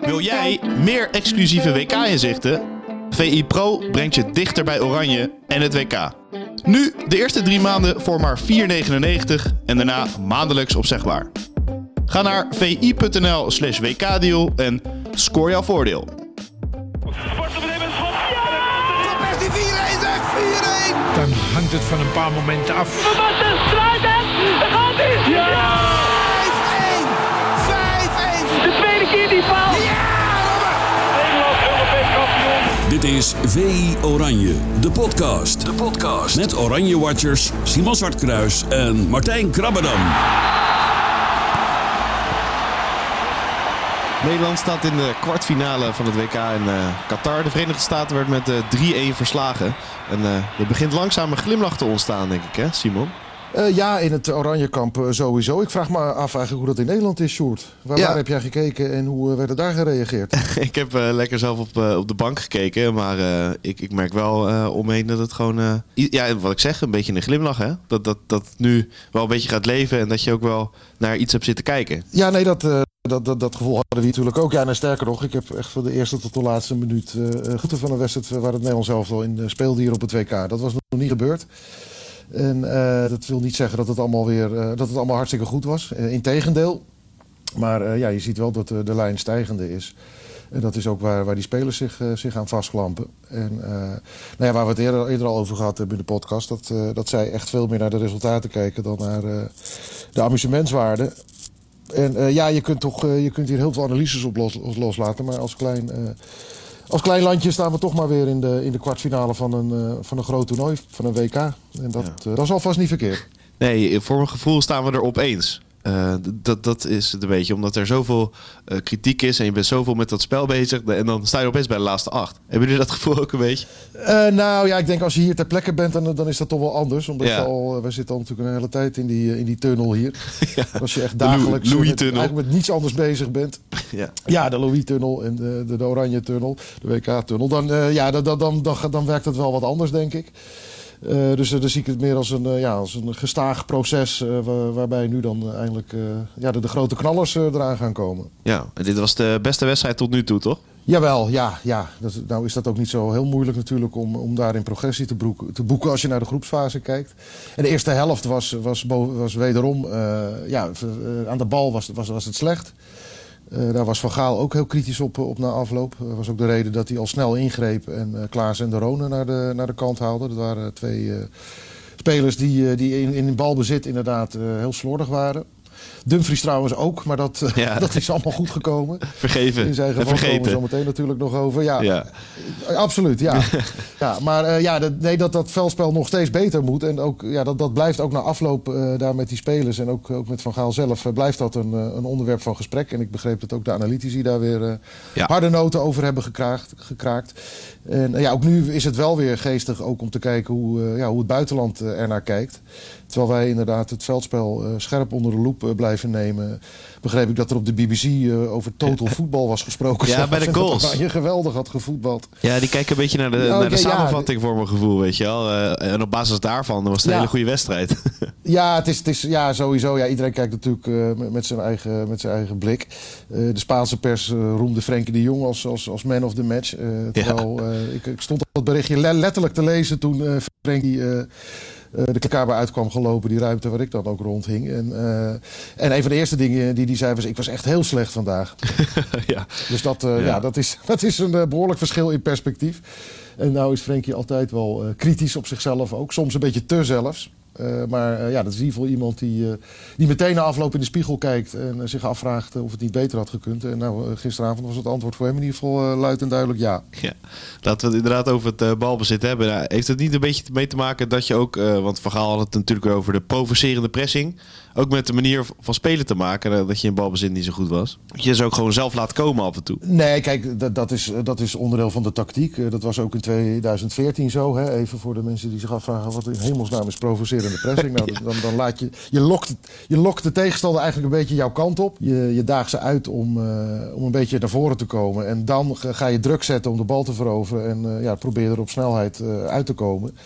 Wil jij meer exclusieve WK-inzichten? VI Pro brengt je dichter bij Oranje en het WK. Nu de eerste drie maanden voor maar 4,99 en daarna maandelijks opzegbaar. Ga naar vi.nl slash wkdeal en score jouw voordeel. Wordt meteen een schot. Ja! Van Persie 4-1 zeg, 4-1! Dan hangt het van een paar momenten af. Gaat hij. Ja! Dit is VI Oranje, de podcast. De podcast. Met Oranje Watchers Simon Zwartkruis en Martijn Krabbedam. Nederland staat in de kwartfinale van het WK in eh, Qatar. De Verenigde Staten werd met eh 3-1 verslagen. En eh, er begint langzaam een glimlach te ontstaan, denk ik, hè, Simon? Eh, ja, in het Oranjekamp uh, sowieso. Ik vraag me af eigenlijk hoe dat in Nederland is, Sjoerd. Waar, Ja. waar heb jij gekeken en hoe eh, werd er daar gereageerd? ik heb eh, lekker zelf op, eh, op de bank gekeken. Maar eh, ik, ik merk wel eh, omheen dat het gewoon... eh, ja, wat ik zeg, een beetje een glimlach, hè? Dat, dat, dat het nu wel een beetje gaat leven en dat je ook wel naar iets hebt zitten kijken. ja, nee, dat, eh, dat, dat, dat gevoel hadden we natuurlijk ook. Ja, en sterker nog, ik heb echt van de eerste tot de laatste minuut uh, genieten van een wedstrijd waar het Nederlands zelf wel in eh, speelde hier op het WK. Dat was nog niet gebeurd. En eh, dat wil niet zeggen dat het allemaal weer eh, dat het allemaal hartstikke goed was. Uh, Integendeel. Maar eh, ja, je ziet wel dat de, lijn stijgende is. En dat is ook waar, waar die spelers zich, zich aan vastklampen. En nou ja, waar we het eerder, eerder al over gehad hebben in de podcast, dat, dat zij echt veel meer naar de resultaten kijken dan naar de amusementswaarde. En ja, je kunt, toch, je kunt hier heel veel analyses op los, loslaten, maar als klein, als klein landje staan we toch maar weer in de, in de kwartfinale van een, uh, van een groot toernooi, van een WK. En dat, ja. uh, dat is alvast niet verkeerd. Nee, voor mijn gevoel staan we er opeens. Uh, dat, dat is het een beetje, omdat er zoveel uh, kritiek is en je bent zoveel met dat spel bezig. En dan sta je opeens bij de laatste acht. Hebben jullie dat gevoel ook een beetje? Uh, nou ja, ik denk als je hier ter plekke bent, dan, dan is dat toch wel anders. Omdat ja. al, wij zitten al natuurlijk een hele tijd in die, in die tunnel hier. ja. Als je echt dagelijks met, eigenlijk met niets anders bezig bent. ja. ja, de Louis-tunnel en de, de, de Oranje-tunnel, de WK-tunnel. Dan, ja, dan, dan, dan, dan, dan werkt het wel wat anders, denk ik. Uh, dus uh, dan zie ik het meer als een, uh, ja, als een gestaag proces waar, waarbij nu dan eindelijk ja, de, de, grote knallers eraan gaan komen. Ja, en dit was de beste wedstrijd tot nu toe, toch? Jawel, ja. ja. Dat, nou is dat ook niet zo heel moeilijk natuurlijk om, om daarin progressie te, broeken, te boeken als je naar de groepsfase kijkt. En de eerste helft was, was, was wederom, ja, aan de bal was, was, was het slecht. Uh, daar was Van Gaal ook heel kritisch op, op na afloop. Dat was ook de reden dat hij al snel ingreep en uh, Klaas en de Rone naar de, naar de kant haalde. Dat waren twee spelers die, die in, in balbezit inderdaad heel slordig waren. Dumfries trouwens ook, maar dat, ja. dat is allemaal goed gekomen. Vergeven. In zijn geval komen we zo meteen natuurlijk nog over. Ja, ja. absoluut, ja. ja maar uh, ja, dat, nee, dat dat veldspel nog steeds beter moet. En ook, ja, dat, dat blijft ook na afloop uh, daar met die spelers en ook, ook met Van Gaal zelf... Blijft dat een, een onderwerp van gesprek. En ik begreep dat ook de analytici daar weer harde noten over hebben gekraakt. gekraakt. En ja, ook nu is het wel weer geestig ook om te kijken hoe, ja, hoe het buitenland ernaar kijkt. Terwijl wij inderdaad het veldspel uh, scherp onder de loep uh, blijven nemen. Begreep ik dat er op de BBC uh, over total voetbal was gesproken. Ja, bij de goals. je geweldig had gevoetbald. Ja, die kijken een beetje naar de, ja, naar de samenvatting ja, voor mijn gevoel, weet je wel. En op basis daarvan was het een hele goede wedstrijd. ja, het is, het is ja, sowieso. Ja, iedereen kijkt natuurlijk met, zijn eigen, met zijn eigen blik. de Spaanse pers roemde Frenkie de Jong als, als, als man of the match. terwijl ik, ik, stond dat berichtje letterlijk te lezen toen Frenkie... Uh, de kamer uitkwam gelopen, die ruimte waar ik dan ook rondhing. En, uh, en een van de eerste dingen die hij zei was: Ik was echt heel slecht vandaag. ja. Dus dat, uh, ja. ja. dat, is, dat is een behoorlijk verschil in perspectief. En nou is Frenkie altijd wel kritisch op zichzelf ook, soms een beetje te zelfs. Uh, maar uh, ja, dat is in ieder geval iemand die, uh, die meteen na afloop in de spiegel kijkt en zich afvraagt of het niet beter had gekund. En nou, gisteravond was het antwoord voor hem in ieder geval luid en duidelijk ja. ja. Laten we het inderdaad over het balbezit hebben. Nou, heeft het niet een beetje mee te maken dat je ook, want Van Gaal had het natuurlijk over de provocerende pressing, ook met de manier van spelen te maken, dat je in balbezit niet zo goed was. Dat je ze ook gewoon zelf laat komen af en toe. Nee, kijk, dat, dat, is, dat is onderdeel van de tactiek. Dat was ook in 2014 zo, hè? even voor de mensen die zich afvragen wat in hemelsnaam is provoceren de pressing. Nou, dan, dan laat je, je, lokt, je lokt de tegenstander eigenlijk een beetje jouw kant op. Je, je daagt ze uit om, uh, om een beetje naar voren te komen. En dan ga je druk zetten om de bal te veroveren. En uh, ja, probeer er op snelheid uh, uit te komen.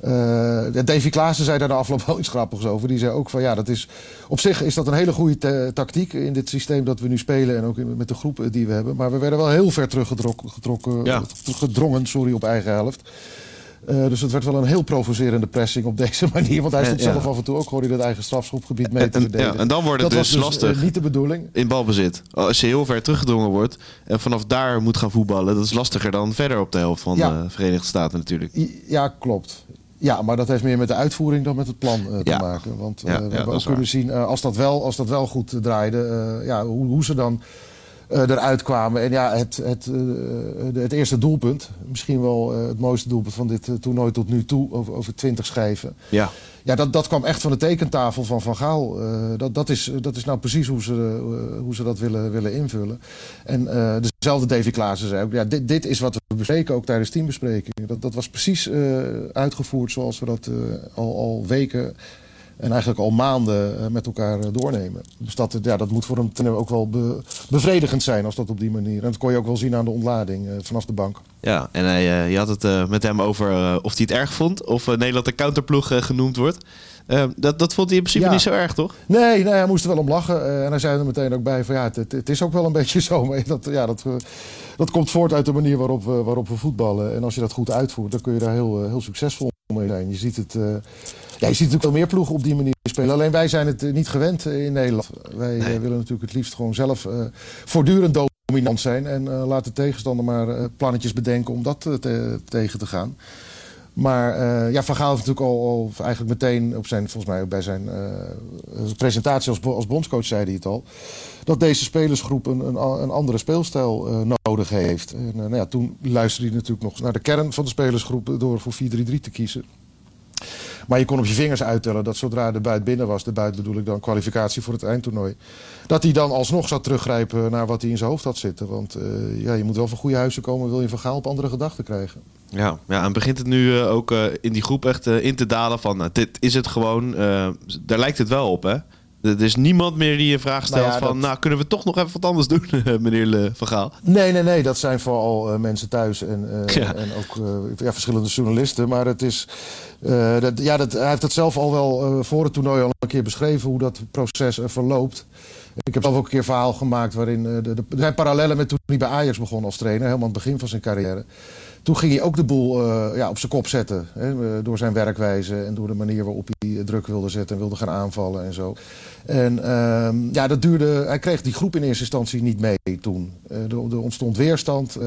Eh, Davy Klaassen zei daar de afloop wel iets grappigs over. Die zei ook van ja, dat is, op zich is dat een hele goede ta- tactiek in dit systeem dat we nu spelen. En ook in- met de groep die we hebben. Maar we werden wel heel ver teruggetrokken, getrokken, Ja. gedrongen sorry, op eigen helft. Eh, dus het werd wel een heel provocerende pressing op deze manier. Want hij stond ja. zelf af en toe ook gewoon in het eigen strafschopgebied mee En, te en- verdedigen. ja, en dan wordt het dat dus, was lastig eh, niet de bedoeling. in balbezit. Als je heel ver teruggedrongen wordt en vanaf daar moet gaan voetballen, dat is lastiger dan verder op de helft van Ja. de Verenigde Staten natuurlijk. Ja, klopt. Ja, maar dat heeft meer met de uitvoering dan met het plan eh, te Ja. maken. Want Ja, ja, we hebben ook kunnen zien, eh, als, dat wel, als dat wel goed draaide, ja, hoe, hoe ze dan eruit kwamen. En ja, het, het, eh, het eerste doelpunt, misschien wel eh, het mooiste doelpunt van dit eh, toernooi tot nu toe, over, over 20 schijven. Ja, Ja, dat, dat kwam echt van de tekentafel van Van Gaal. Eh, dat, dat, is, dat is nou precies hoe ze, eh, hoe ze dat willen, willen invullen. En eh, dezelfde Davy Klaassen zei ook... Ja, dit, dit is wat we bespreken, ook tijdens teambesprekingen. Dat, dat was precies eh, uitgevoerd zoals we dat eh, al, al weken... en eigenlijk al maanden eh, met elkaar eh, doornemen. Dus dat, ja, dat moet voor hem ten- ook wel be- bevredigend zijn als dat op die manier... en dat kon je ook wel zien aan de ontlading eh, vanaf de bank. ja. en hij, je had het met hem over of hij het erg vond, of Nederland de counterploeg genoemd wordt. Dat, dat vond hij in principe Ja. niet zo erg, toch? Nee, nee, hij moest er wel om lachen. En hij zei er meteen ook bij van ja, het, het, is ook wel een beetje zo. Maar dat, ja, dat, dat komt voort uit de manier waarop we, waarop we voetballen. En als je dat goed uitvoert, dan kun je daar heel, heel succesvol mee zijn. Je ziet het, ja, je ziet natuurlijk wel meer ploegen op die manier spelen. Alleen wij zijn het eh, niet gewend eh, in Nederland. Wij eh, willen natuurlijk het liefst gewoon zelf voortdurend dominant zijn. En laat de tegenstander maar eh, plannetjes bedenken om dat te- tegen te gaan. Maar ja, Van Gaal heeft natuurlijk al, al eigenlijk meteen op zijn, volgens mij bij zijn presentatie als, als bondscoach zei hij het al, dat deze spelersgroep een, een, andere speelstijl nodig heeft. En, nou ja, toen luisterde hij natuurlijk nog naar de kern van de spelersgroep door voor 4-3-3 te kiezen. Maar je kon op je vingers uittellen dat zodra de buit binnen was, de buit bedoel ik dan kwalificatie voor het eindtoernooi, dat hij dan alsnog zou teruggrijpen naar wat hij in zijn hoofd had zitten. Want eh, ja, je moet wel van goede huizen komen, wil je Van Gaal op andere gedachten krijgen. Ja, ja en begint het nu eh, ook eh, in die groep echt in te dalen van, dit is het gewoon, daar lijkt het wel op, hè? Er is niemand meer die een vraag stelt Nou ja, van, dat- nou, kunnen we toch nog even wat anders doen, meneer Le Van Gaal? Nee, nee, nee. Dat zijn vooral eh, mensen thuis en, eh, Ja. en ook eh, ja, verschillende journalisten. Maar het is, eh, dat, ja, dat, hij heeft het zelf al wel eh, voor het toernooi al een keer beschreven hoe dat proces eh, verloopt. Ik heb zelf ook een keer verhaal gemaakt waarin eh, de, zijn parallellen met toen hij bij Ajax begon als trainer, helemaal aan het begin van zijn carrière. Toen ging hij ook de boel eh, ja, op zijn kop zetten. Hè, eh, door zijn werkwijze en door de manier waarop hij druk wilde zetten en wilde gaan aanvallen en zo. En ehm, ja, dat duurde. Hij kreeg die groep in eerste instantie niet mee toen. Er, er ontstond weerstand.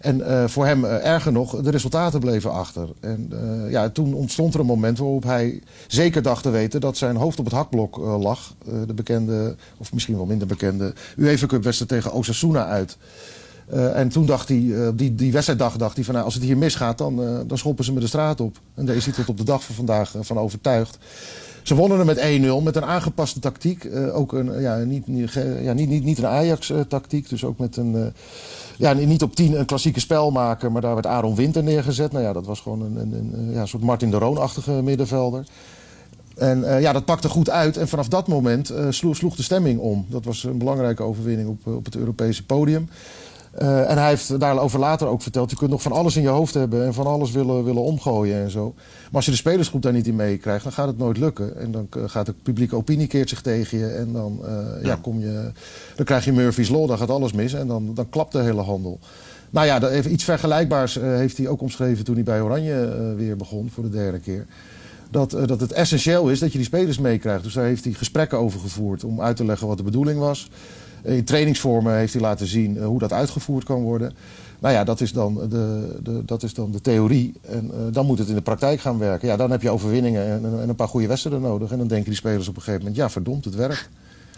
En eh, voor hem, eh, erger nog, de resultaten bleven achter. En eh, ja, toen ontstond er een moment waarop hij zeker dacht te weten dat zijn hoofd op het hakblok lag. De bekende, of misschien wel minder bekende, UEFA Cup wedstrijd tegen Osasuna uit. En toen dacht hij, eh, die, die wedstrijddag dacht hij van nou, als het hier misgaat, dan, dan schoppen ze me de straat op. En daar is hij tot op de dag van vandaag van overtuigd. Ze wonnen er met 1-0 met een aangepaste tactiek. Eh, ook een, ja, niet, niet, ja, niet, niet, niet een Ajax-tactiek. Dus ook met een. eh, ja, niet op 10 een klassieke spelmaker, maar daar werd Aaron Winter neergezet. Nou ja, dat was gewoon een, een, een ja, soort Martin de Roon-achtige middenvelder. En eh, ja, dat pakte goed uit. En vanaf dat moment eh, sloeg, de stemming om. Dat was een belangrijke overwinning op, eh, op het Europese podium. Eh, en hij heeft daarover later ook verteld... je kunt nog van alles in je hoofd hebben en van alles willen, willen omgooien en zo. Maar als je de spelersgroep daar niet in meekrijgt, dan gaat het nooit lukken. En dan gaat de publieke opinie keert zich tegen je. En dan, eh, ja. kom je, dan krijg je Murphy's Law, dan gaat alles mis. En dan, dan klapt de hele handel. Nou ja, even iets vergelijkbaars eh, heeft hij ook omschreven... toen hij bij Oranje weer begon voor de derde keer dat, dat het essentieel is dat je die spelers meekrijgt. Dus daar heeft hij gesprekken over gevoerd om uit te leggen wat de bedoeling was. Eh, In trainingsvormen heeft hij laten zien eh, hoe dat uitgevoerd kan worden. Nou ja, dat is dan de, de, dat is dan de theorie. En eh, dan moet het in de praktijk gaan werken. Ja, dan heb je overwinningen en, en een paar goede wedstrijden nodig. En dan denken die spelers op een gegeven moment, ja verdomd, het werkt.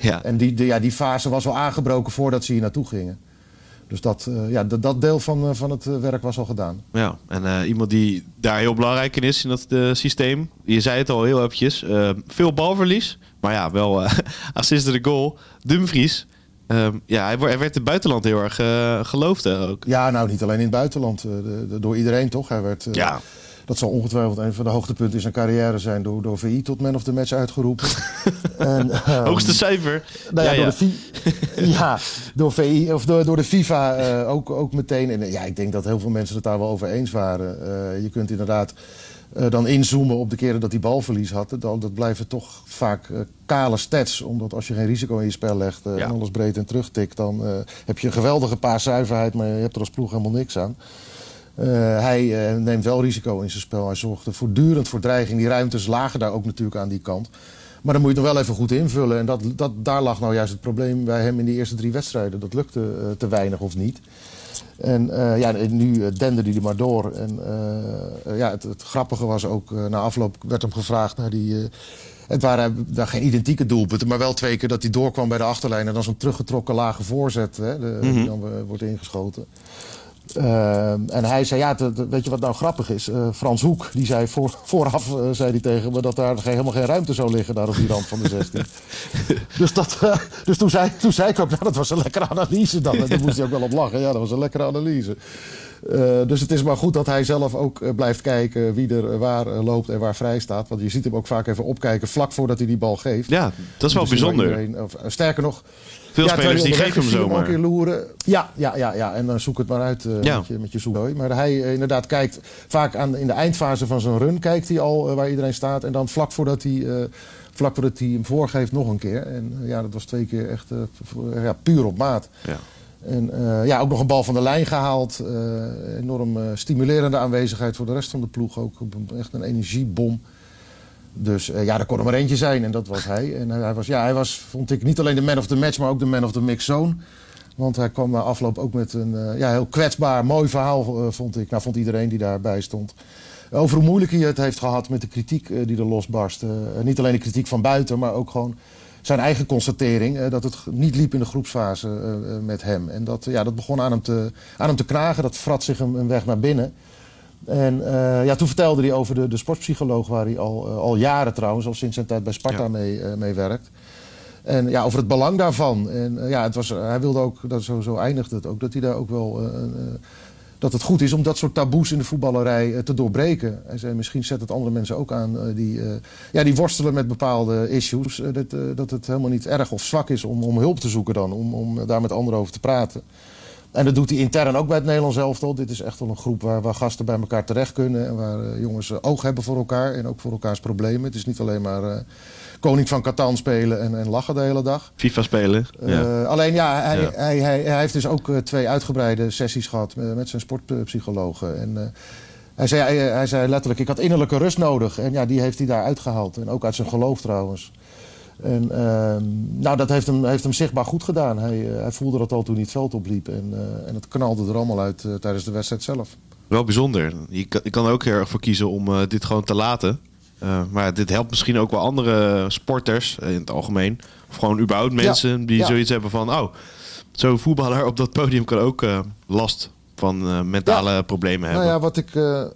Ja, En die, de, ja, die fase was al aangebroken voordat ze hier naartoe gingen. Dus dat, ja, dat, dat deel van, van het werk was al gedaan. ja. en iemand die daar heel belangrijk in is in dat systeem, je zei het al heel eventjes, veel balverlies, maar ja, wel assist de goal. Dumfries, ehm, ja, hij, werd in het buitenland heel erg eh, geloofd hè, ook. Ja, nou niet alleen in het buitenland. eh, de- de- door iedereen toch? Hij werd, eh, Ja. Dat zal ongetwijfeld een van de hoogtepunten in zijn carrière zijn. Door, door VI tot man of the match uitgeroepen. en, ehm, Hoogste cijfer. Nou ja, Ja, door, ja. De ja, door VI of door, door de FIFA ook, ook meteen. En ja, ik denk dat heel veel mensen het daar wel over eens waren. Je kunt inderdaad eh, dan inzoomen op de keren dat hij balverlies had, dan, dat blijven toch vaak eh, kale stats. Omdat als je geen risico in je spel legt eh, Ja. en alles breed en terugtikt, dan heb je een geweldige paaszuiverheid, maar je hebt er als ploeg helemaal niks aan. Hij neemt wel risico in zijn spel. Hij zorgde voortdurend voor dreiging. Die ruimtes lagen daar ook natuurlijk aan die kant. Maar dan moet je het nog wel even goed invullen. En dat, dat, daar lag nou juist het probleem bij hem in die eerste drie wedstrijden. Dat lukte te weinig of niet. En eh, ja, nu eh, dende hij er maar door. En eh, ja, het, het grappige was ook, na afloop werd hem gevraagd naar die... het waren daar geen identieke doelpunten, maar wel twee keer dat hij doorkwam bij de achterlijn. En dan zo'n teruggetrokken lage voorzet, hè, de, die dan eh, wordt ingeschoten. Eh, en hij zei, ja, te- te- weet je wat nou grappig is? Eh, Frans Hoek, die zei voor, vooraf eh, zei hij tegen me dat daar geen- helemaal geen ruimte zou liggen daar op die rand van de 16. dus dat, dus toen, zei, toen zei ik ook, nou, dat was een lekkere analyse dan. En daar moest hij ook wel op lachen. Ja, dat was een lekkere analyse. Eh, dus het is maar goed dat hij zelf ook eh, blijft kijken wie er eh, waar loopt en waar vrij staat. Want je ziet hem ook vaak even opkijken vlak voordat hij die bal geeft. Ja, dat is wel waar bijzonder. iedereen- of, sterker nog, Veel ja, spelers die geven hem zomaar. keer loeren. Ja, ja, ja, ja. En dan zoek het maar uit Ja. met, je, met je zoekdooi. Maar hij inderdaad kijkt vaak aan, in de eindfase van zijn run kijkt hij al waar iedereen staat. En dan vlak voordat hij, vlak voordat hij hem voorgeeft nog een keer. En ja, dat was twee keer echt ja, puur op maat. Ja. En eh, ja, ook nog een bal van de lijn gehaald. Eh, enorm eh, stimulerende aanwezigheid voor de rest van de ploeg. Ook echt een energiebom. Dus ja, er kon er maar eentje zijn en dat was hij. En hij, was, ja, hij was, vond ik, niet alleen de man of the match, maar ook de man of the mix zone. Want hij kwam na afloop ook met een ja, heel kwetsbaar, mooi verhaal, vond ik. Nou, vond iedereen die daarbij stond. Over hoe moeilijk hij het heeft gehad met de kritiek die er losbarst. Niet alleen de kritiek van buiten, maar ook gewoon zijn eigen constatering. eh, dat het niet liep in de groepsfase eh, eh, met hem. En dat, ja, dat begon aan hem, te, aan hem te knagen. Dat vrat zich een, een weg naar binnen. En ja, toen vertelde hij over de, de sportpsycholoog, waar hij al, al jaren trouwens, al sinds zijn tijd bij Sparta Ja. mee, mee werkt. En ja, over het belang daarvan. En ja, het was, hij wilde ook, dat zo, zo eindigde het ook, dat hij daar ook wel. Dat het goed is om dat soort taboes in de voetballerij eh, te doorbreken. Hij zei, misschien zet het andere mensen ook aan eh, die, eh, ja, die worstelen met bepaalde issues. dat, dat het helemaal niet erg of zwak is om, om hulp te zoeken dan, om, om daar met anderen over te praten. En dat doet hij intern ook bij het Nederlands elftal. Dit is echt wel een groep waar, waar gasten bij elkaar terecht kunnen. En waar jongens oog hebben voor elkaar en ook voor elkaars problemen. Het is niet alleen maar koning van Catan spelen en, en lachen de hele dag. FIFA spelen. Ja. Eh, alleen ja, hij, Ja. Hij, hij, hij heeft dus ook eh, twee uitgebreide sessies gehad met, met zijn sportpsychologen. En eh, hij, zei, hij, hij zei letterlijk, ik had innerlijke rust nodig. En ja, die heeft hij daar uitgehaald. En ook uit zijn geloof trouwens. En ehm, nou, dat heeft hem, heeft hem zichtbaar goed gedaan. Hij, hij voelde dat al toen hij het veld opliep. En, en het knalde er allemaal uit tijdens de wedstrijd zelf. Wel bijzonder. Je kan, je kan er ook heel erg voor kiezen om dit gewoon te laten. Eh, maar dit helpt misschien ook wel andere sporters eh, in het algemeen. Of gewoon überhaupt mensen die ja. zoiets hebben van... Oh, zo'n voetballer op dat podium kan ook eh, last van mentale problemen hebben. Nou ja, wat ik,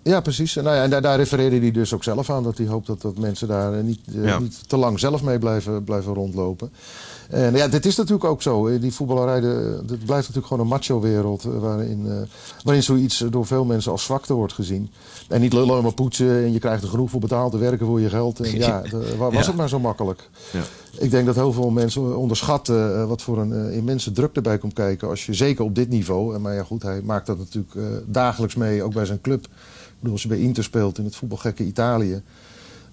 ja precies. En, nou ja, en daar, daar refereerde hij dus ook zelf aan. Dat hij hoopt dat, dat mensen daar niet, niet te lang zelf mee blijven, blijven rondlopen. En ja, dit is natuurlijk ook zo. Eh, Die voetballerij, de, dat blijft natuurlijk gewoon een macho-wereld. eh, Waarin, eh, waarin zoiets door veel mensen als zwakte wordt gezien. En niet lullen maar poetsen. En je krijgt er genoeg voor betaald te werken voor je geld. En ja, was Ja. het maar zo makkelijk. Ja. Ik denk dat heel veel mensen onderschatten eh, wat voor een eh, immense druk erbij komt kijken. Als je zeker op dit niveau. En maar ja, goed, hij maakt dat natuurlijk eh, dagelijks mee, ook bij zijn club. Ik bedoel, als je bij Inter speelt in het voetbalgekke Italië.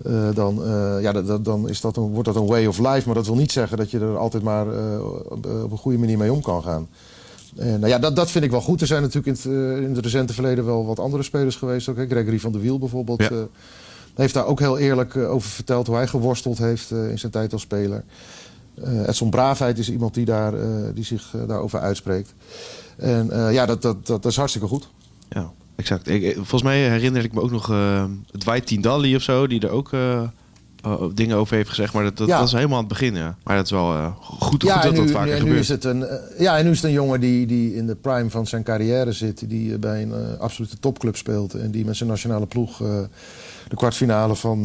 Eh, dan, eh, ja, dan is dat een, wordt dat een way of life. Maar dat wil niet zeggen dat je er altijd maar eh, op, een goede manier mee om kan gaan. En nou ja, dat, dat vind ik wel goed. Er zijn natuurlijk in het, in het recente verleden wel wat andere spelers geweest. Ook, hè. Gregory van der Wiel bijvoorbeeld. Ja. heeft daar ook heel eerlijk over verteld hoe hij geworsteld heeft in zijn tijd als speler. Edson Braafheid is iemand die, daar, die zich daarover uitspreekt. En ja, dat, dat, dat, dat is hartstikke goed. Ja, exact. Ik, volgens mij herinner ik me ook nog uh, Dwight Tindalli of zo, die er ook eh, eh, dingen over heeft gezegd. Maar dat, dat, Ja. is helemaal aan het begin, ja. Maar dat is wel goed, goed ja, dat en dat nu, vaker en nu gebeurt. is het een, ja, en nu is het een jongen die, die in de prime van zijn carrière zit. Die bij een absolute topclub speelt. En die met zijn nationale ploeg de kwartfinale van,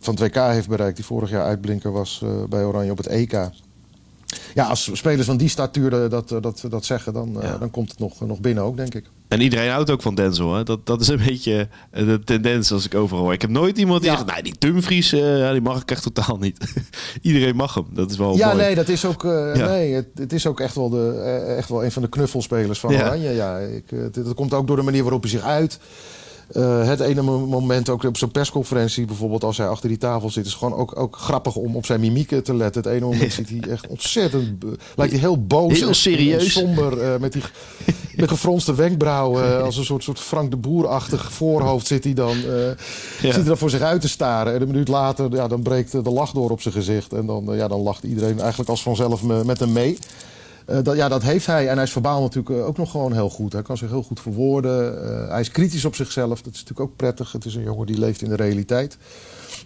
van het WK heeft bereikt. Die vorig jaar uitblinker was bij Oranje op het EK. Ja, als spelers van die statuur dat, dat, dat zeggen, dan, Ja. dan komt het nog, nog binnen ook, denk ik. En iedereen houdt ook van Denzel. Hè? Dat, dat is een beetje eh, de tendens als ik overal hoor. Ik heb nooit iemand die Ja. zegt, nee, die Dumfries, eh, ja, die mag ik echt totaal niet. iedereen mag hem. Dat is wel ja, mooi. nee, dat is ook, eh, Ja. nee, het, het is ook echt wel, de, eh, echt wel een van de knuffelspelers van Ja. Oranje. Ja, ik, eh, dit- dat komt ook door de manier waarop hij zich uit. Eh, het ene mo- moment ook op zo'n persconferentie, bijvoorbeeld als hij achter die tafel zit, is gewoon ook, ook grappig om op zijn mimieken te letten. Het ene moment ziet hij echt ontzettend, lijkt hij heel boos, Heel serieus. somber, eh, met die met gefronste wenkbrauwen, eh, als een soort, soort Frank de Boer-achtig voorhoofd zit hij dan, eh, zit hij dan voor zich uit te staren. En een minuut later, ja, dan breekt de lach door op zijn gezicht en dan, ja, dan lacht iedereen eigenlijk als vanzelf me- met hem mee. Eh, dat, ja, dat heeft hij. En hij is verbaal natuurlijk eh, ook nog gewoon heel goed. Hij kan zich heel goed verwoorden. Eh, hij is kritisch op zichzelf. Dat is natuurlijk ook prettig. Het is een jongen die leeft in de realiteit.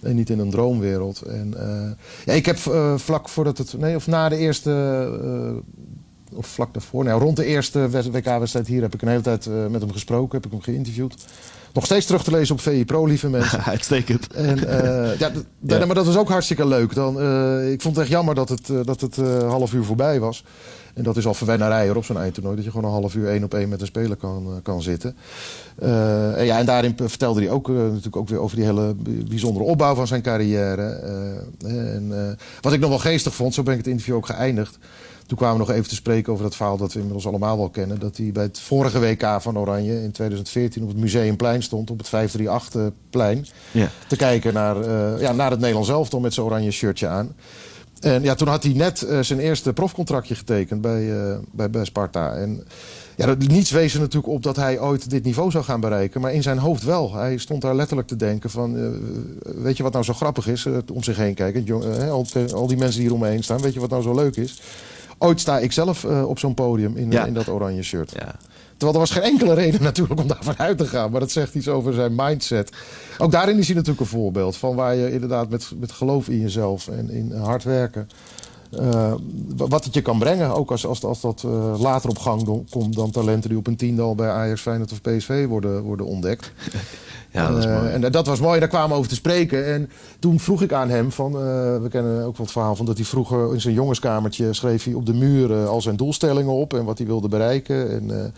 En niet in een droomwereld. En, ja, ik heb vlak voordat het... Nee, of na de eerste... of vlak daarvoor. Nou, rond de eerste WK-wedstrijd hier heb ik een hele tijd eh, met hem gesproken. Heb ik hem geïnterviewd. Nog steeds terug te lezen op VI Pro, lieve mensen. Uitstekend. En, eh, ja. Maar dat was ook hartstikke leuk. Dan, eh, ik vond het echt jammer dat het, dat het half uur voorbij was. En dat is al verwennarij hoor, op zo'n eindtoernooi. Dat je gewoon een half uur één op één met een speler kan, kan zitten. En, ja, en daarin vertelde hij ook, natuurlijk ook weer over die hele bijzondere opbouw van zijn carrière. En, wat ik nog wel geestig vond, zo ben ik het interview ook geëindigd. Toen kwamen we nog even te spreken over dat verhaal dat we inmiddels allemaal wel kennen. Dat hij bij het vorige WK van Oranje in 2014 op het Museumplein stond, op het 538-plein. Ja. Te kijken naar, ja, naar het Nederlands elftal met zijn oranje shirtje aan. En ja, toen had hij net zijn eerste profcontractje getekend bij, bij, Sparta. En ja, niets wees er natuurlijk op dat hij ooit dit niveau zou gaan bereiken. Maar in zijn hoofd wel. Hij stond daar letterlijk te denken van... weet je wat nou zo grappig is? om zich heen kijken. Al, al die mensen die hier om me heen staan. Weet je wat nou zo leuk is? Ooit sta ik zelf eh, op zo'n podium in, Ja. in dat oranje shirt. Ja. Terwijl er was geen enkele reden natuurlijk om daarvan uit te gaan. Maar dat zegt iets over zijn mindset. Ook daarin is hij natuurlijk een voorbeeld. Van waar je inderdaad met, met geloof in jezelf en in hard werken... eh, wat het je kan brengen. Ook als, als, als dat eh, later op gang komt dan talenten die op een tiende al bij Ajax, Feyenoord of PSV worden, worden ontdekt. Ja, dat is Eh, mooi. En dat was mooi, daar kwamen we over te spreken. En toen vroeg ik aan hem, van, eh, we kennen ook wel het verhaal van dat hij vroeger in zijn jongenskamertje schreef hij op de muur eh, al zijn doelstellingen op en wat hij wilde bereiken. En eh,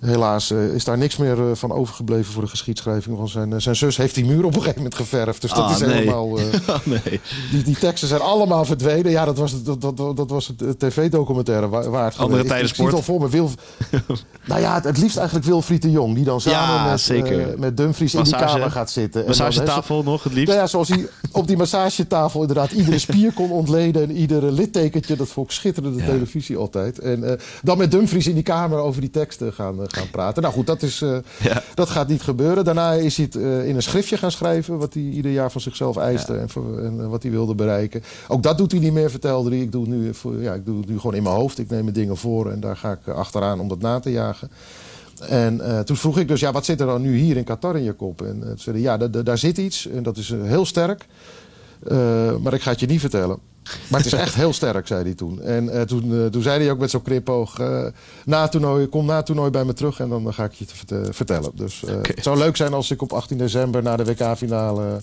helaas eh, is daar niks meer eh, van overgebleven voor de geschiedschrijving van zijn, eh, zijn zus. Heeft die muur op een gegeven moment geverfd. Dus dat Ah, is nee. helemaal. Oh, nee. die, die teksten zijn allemaal verdwenen. Ja, dat was, het- dat, dat, dat, was het tv-documentaire waar, waar het Andere tijden ik, ik al voor me. Wil, nou ja, het, het liefst eigenlijk Wilfried de Jong. Die dan samen Ja, met, zeker. met Dumfries in die kamer gaat zitten. En dan, hè, Massagetafel nog het liefst. nou ja, zoals hij op die massagetafel inderdaad iedere spier kon ontleden. En iedere littekentje. Dat vond ik schitterende Ja. televisie altijd. En dan met Dumfries in die kamer over die teksten gaan, gaan praten. Nou goed, dat, is, eh, Ja. dat gaat niet gebeuren. Daarna is hij het eh, in een schriftje gaan schrijven. Wat hij ieder jaar van zichzelf eiste. En, voor- en eh, wat hij wilde bereiken. Ook dat doet hij niet meer, vertelde hij. Ik doe, het nu, voor, ja, ik doe het nu gewoon in mijn hoofd. Ik neem mijn dingen voor. En daar ga ik achteraan om dat na te jagen. En toen vroeg ik dus, ja, wat zit er dan nu hier in Qatar in je kop? En uh, toen zei hij, ja, da- da- daar zit iets en dat is heel sterk. Maar ik ga het je niet vertellen. Maar het is echt heel sterk, zei hij toen. En eh, toen, eh, toen zei hij ook met zo'n knipoog... eh, na toernooi, kom na toernooi bij me terug en dan ga ik je het vertellen. Dus het zou leuk zijn als ik op 18 december... na de WK-finale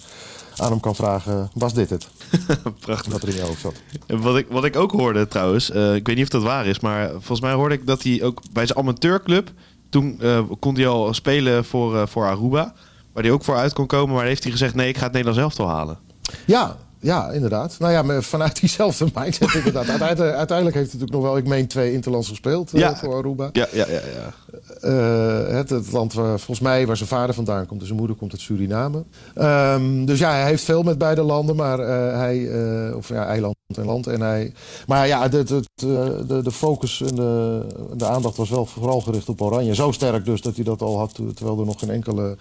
aan hem kan vragen... was dit het? Prachtig. Wat er in je hoofd zat. Wat ik, wat ik ook hoorde trouwens, ik weet niet of dat waar is, maar volgens mij hoorde ik dat hij ook bij zijn amateurclub, toen kon hij al spelen voor, voor Aruba, waar hij ook voor uit kon komen, maar heeft hij gezegd nee, ik ga het Nederlands elftal halen. Ja, ja, inderdaad. Nou ja, vanuit diezelfde mindset inderdaad. Uiteindelijk, uiteindelijk heeft hij natuurlijk nog wel, ik meen, twee interlands gespeeld eh, voor Aruba. Ja, ja, ja. ja. Eh, het, het land waar, volgens mij waar zijn vader vandaan komt. Dus zijn moeder komt uit Suriname. Ehm, dus ja, hij heeft veel met beide landen. Maar eh, hij... of ja, eiland land. En hij, maar ja, de, de, de, de focus en de, de aandacht was wel vooral gericht op Oranje. Zo sterk dus dat hij dat al had. Terwijl er nog geen enkele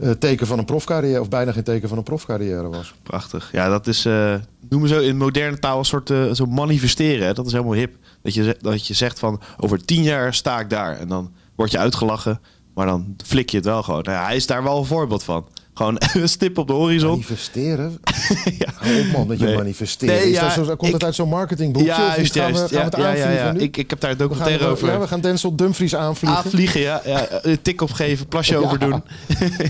eh, teken van een profcarrière... of bijna geen teken van een profcarrière was. Prachtig. Ja, dat is, eh noemen zo in moderne taal een soort eh, zo manifesteren. Dat is helemaal hip. Dat je, ze- dat je zegt van over tien jaar sta ik daar. En dan word je uitgelachen, maar dan flik je het wel gewoon. Nou hij is daar wel een voorbeeld van. Gewoon een stip op de horizon. Manifesteren? ja. Man met je Nee. manifesteren. Nee, ja, dat zo, komt ik- het uit zo'n marketingboekje? Ja, juist, gaan we, juist. gaan we het ja, ja? Ik, ik heb daar We gaan, documentaire over. Ja, we gaan Denzel Dumfries aanvliegen. Aanvliegen, ja. ja. Een tik opgeven, plasje overdoen.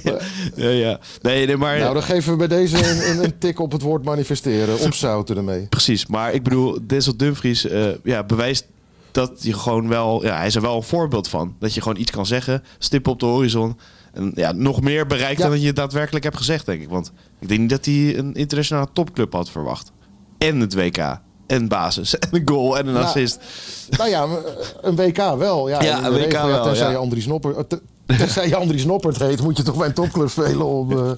ja, ja. Nee, nee, maar... Nou, dan geven we bij deze een, een, een tik op het woord manifesteren. Opzouten ermee. Precies, maar ik bedoel, Denzel Dumfries eh, ja, bewijst dat je gewoon wel... Ja, hij is er wel een voorbeeld van. Dat je gewoon iets kan zeggen, stip op de horizon... En ja, nog meer bereikt Ja. dan dat je daadwerkelijk hebt gezegd, denk ik. Want ik denk niet dat hij een internationale topclub had verwacht. En het WK. En basis. En een goal en een Nou, assist. Nou ja, een WK wel. Ja, Ja, een WK ja, wel, Tenzij ja. je Andries Nopper... te- Tenzij je Andries Noppert heet, moet je toch bij een topclub spelen om, eh,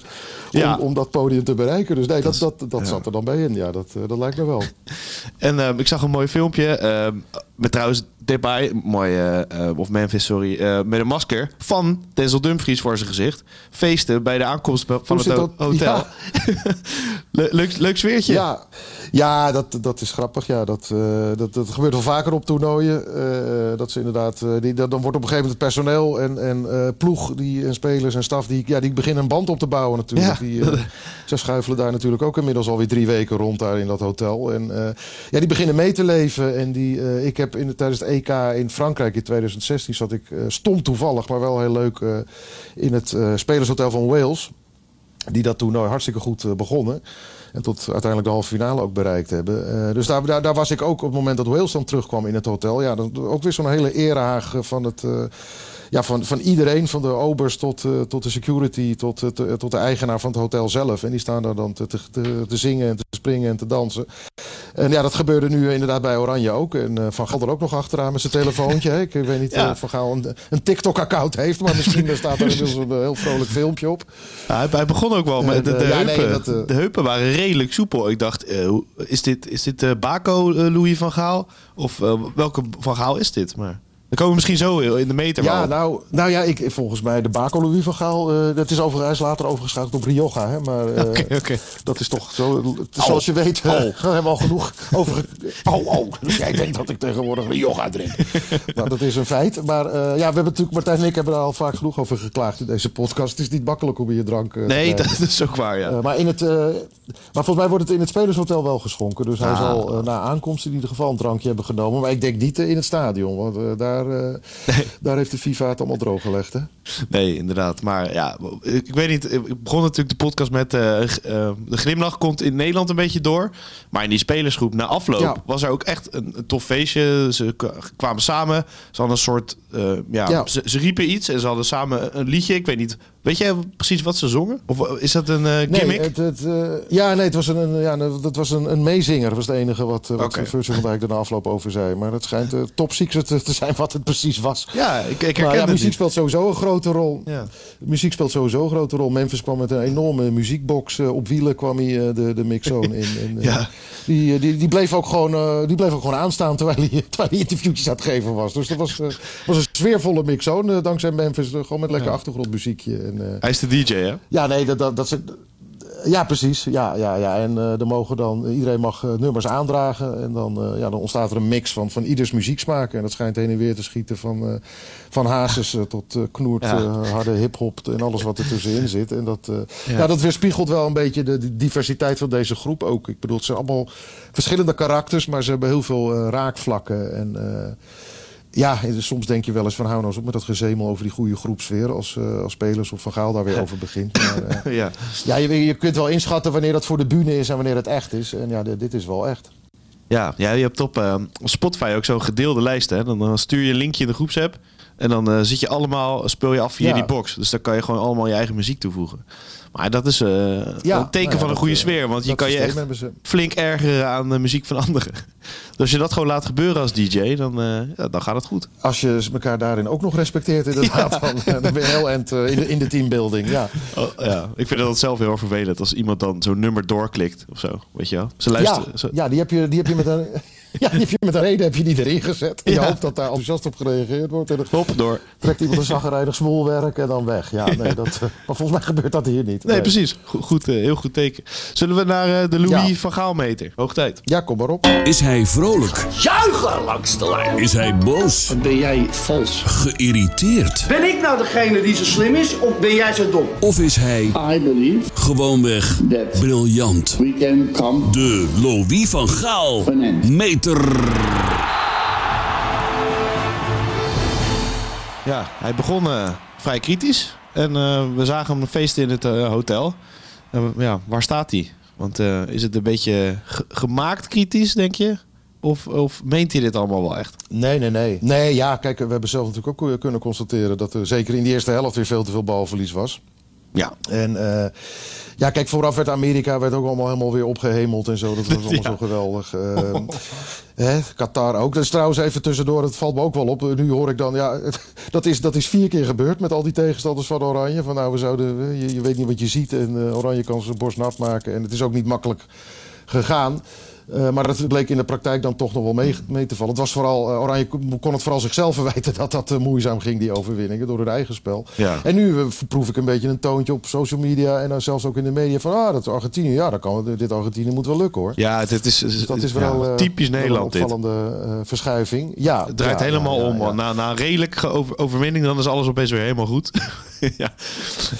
om, Ja. om dat podium te bereiken. Dus nee, dat, dat, dat zat er dan bij in. Ja, dat, eh, dat lijkt me wel. En ehm, ik zag een mooi filmpje. ehm, met trouwens Depay, mooi, eh, eh, of Memphis, sorry. met een masker van Denzel Dumfries voor zijn gezicht. Feesten bij de aankomst van Hoe het ho- hotel. Ja. Le- leuk, leuk sfeertje. Ja, ja dat, dat is grappig. Ja, dat, dat, dat gebeurt wel vaker op toernooien. dat ze inderdaad, die, dat- dan wordt op een gegeven moment het personeel en, en ploeg die, en spelers en staf... Die, ja, die beginnen een band op te bouwen natuurlijk. Ja. Die, eh, ze schuifelen daar natuurlijk ook inmiddels alweer drie weken rond daar in dat hotel. En eh, ja, die beginnen mee te leven. En die, eh, ik heb in, tijdens het EK in Frankrijk in 2016 zat ik stom toevallig, maar wel heel leuk... in het spelershotel van Wales die dat toernooi hartstikke goed begonnen. En tot uiteindelijk de halve finale ook bereikt hebben. Dus daar, daar, daar was ik ook op het moment dat Wales dan terugkwam in het hotel. Ja, dan, ook weer zo'n hele erehaag eh, van, het, ja, van, van iedereen. Van de obers tot, eh, tot de security, tot, eh, te- tot de eigenaar van het hotel zelf. En die staan daar dan te, te, te, zingen en te springen en te dansen. En ja, dat gebeurde nu inderdaad bij Oranje ook. En eh, Van Gaal er ook nog achteraan met zijn telefoontje. hè. Ik weet niet Ja. of Van Gaal een, een TikTok-account heeft. Maar misschien staat er inmiddels een heel vrolijk filmpje op. Ja, hij, begon ook wel met de, En, de ja, heupen. nee, dat, De heupen waren redelijk soepel. Ik dacht, is dit, is dit Baco Louis van Gaal? Of welke van Gaal is dit? Maar dan komen we misschien zo in de meter Ja, wel. nou, nou ja, ik, volgens mij de Baco Louis van Gaal. eh, dat is overigens is later overgeschakeld op Rioja. Hè, maar Oké, oké. dat is toch zo. Zoals je weet, hebben we al genoeg over. Oh, oh. Jij denkt dat ik tegenwoordig Rioja drink. nou, dat is een feit. Maar ja, we hebben natuurlijk, Martijn en ik hebben daar al vaak genoeg over geklaagd in deze podcast. Het is niet makkelijk om je drank nee, dat is ook waar, ja. Maar, in het, maar volgens mij wordt het in het Spelershotel wel geschonken. Dus hij Ah. zal na aankomst in ieder geval een drankje hebben genomen. Maar ik denk niet in het stadion. Want eh, daar, eh, daar heeft de FIFA het allemaal droog gelegd. Hè? Nee, inderdaad. Maar ja, ik, ik weet niet. Ik begon natuurlijk de podcast met... eh, eh, de glimlach komt in Nederland een beetje door. Maar in die spelersgroep na afloop Ja. was er ook echt een, een tof feestje. Ze kwamen samen. Ze hadden een soort... ja, Ja. Ze, ze riepen iets en ze hadden samen een liedje. Ik weet niet... Weet jij precies wat ze zongen? Of is dat een eh, gimmick? Nee, het, het, eh, ja, nee, het was een, een- ja, dat was een, een meezinger. Dat was het enige wat, eh, wat Oké. Virgil van Dijk er na afloop over zei. Maar het schijnt eh, top secret te te zijn wat het precies was. Ja, ik, ik herken ja, muziek niet. speelt sowieso een grote rol. Ja. Muziek speelt sowieso een grote rol. Memphis kwam met een enorme muziekbox. op wielen kwam hij de, de mixzone in. En, Ja. die, die, die, bleef ook gewoon, die bleef ook gewoon aanstaan terwijl hij, terwijl hij interviewtjes aan het geven was. Dus dat was, was een sfeervolle mixzone. dankzij Memphis. gewoon met lekker achtergrondmuziekje. En, eh, Hij is de DJ, hè? ja, nee, dat, dat, dat ze. Ja, precies. Ja, ja, ja. En eh er mogen dan, iedereen mag eh, nummers aandragen. En dan, ja, dan ontstaat er een mix van, van ieders muzieksmaak. En dat schijnt heen en weer te schieten van, van hazes tot knoert, Ja. harde hip-hop en alles wat er tussenin zit. En dat, Ja. ja. dat weerspiegelt wel een beetje de, de diversiteit van deze groep ook. Ik bedoel, het zijn allemaal verschillende karakters, maar ze hebben heel veel raakvlakken. En. Ja, en soms denk je wel eens van hou nou eens op met dat gezemel over die goede groepsfeer. Als, eh, als spelers of Van Gaal daar weer over begint. Maar, eh, Ja. ja, je, je kunt wel inschatten wanneer dat voor de bühne is en wanneer het echt is. En ja, dit, is wel echt. Ja, ja je hebt op eh, op Spotify ook zo'n gedeelde lijst. Hè? Dan, dan stuur je een linkje in de groepsapp. En dan zit je allemaal, speel je af via Ja. die box. Dus dan kan je gewoon allemaal je eigen muziek toevoegen. Maar dat is eh, Ja, een teken nou ja, van een goede eh, sfeer. Want je kan je echt flink ergeren aan de muziek van anderen. Dus als je dat gewoon laat gebeuren als DJ, dan, eh, ja, dan gaat het goed. Als je elkaar daarin ook nog respecteert, inderdaad, dan, eh, dan ben je heel end in, de, in de teambuilding. Ja. Oh, ja. Ik vind dat zelf heel vervelend als iemand dan zo'n nummer doorklikt of zo. Weet je wel? Ze Ja, luisteren. ze- ja die, heb je, die heb je met een. Ja, die heb je met een reden heb je die erin gezet. En je Ja. hoopt dat daar enthousiast op gereageerd wordt. En dan Hop, door. trekt iemand een zaggerijnig smoelwerk en dan weg. Ja, nee, dat, eh, maar volgens mij gebeurt dat hier niet. Nee, precies. Goed, goed, eh, heel goed teken. Zullen we naar eh, de Louis Ja. van Gaal meter? Hoog tijd. Ja, kom maar op. Is hij vrolijk? Juichen langs de lijn. Is hij boos? Ben jij vals? Geïrriteerd? Ben ik nou degene die zo slim is of ben jij zo dom? Of is hij I believe gewoonweg that briljant? we can come De Louis van Gaal end. Meter. Ja, hij begon eh, vrij kritisch. En eh, we zagen hem feesten in het eh, hotel. Ja, waar staat hij? Want eh, is het een beetje ge- gemaakt kritisch, denk je? Of, of meent hij dit allemaal wel echt? Nee, nee, nee. Nee, ja, kijk, we hebben zelf natuurlijk ook kunnen constateren dat er zeker in die eerste helft weer veel te veel balverlies was. Ja. En eh, ja, kijk, vooraf werd Amerika werd ook allemaal helemaal weer opgehemeld en zo. Dat was allemaal Ja. zo geweldig. Ehm, hè, Qatar ook. Dus trouwens even tussendoor, het valt me ook wel op. Nu hoor ik dan, ja, dat is, dat is vier keer gebeurd met al die tegenstanders van Oranje. Van nou, we zouden, je, je weet niet wat je ziet en eh, Oranje kan zijn borst nat maken. En het is ook niet makkelijk gegaan. Eh, maar dat bleek in de praktijk dan toch nog wel mee, mee te vallen. Het was vooral, eh, Oranje kon het vooral zichzelf verwijten dat dat eh, moeizaam ging, die overwinningen, door hun eigen spel. Ja. En nu proef ik een beetje een toontje op social media en dan zelfs ook in de media van, ah, dat Argentinië, ja, dat kan, dit Argentinië moet wel lukken hoor. Ja, dit is, Dus dat is wel typisch Nederland een opvallende verschuiving. Ja, Het draait ja, helemaal om. Na, na over- overwinning, dan is alles opeens weer helemaal goed. ja,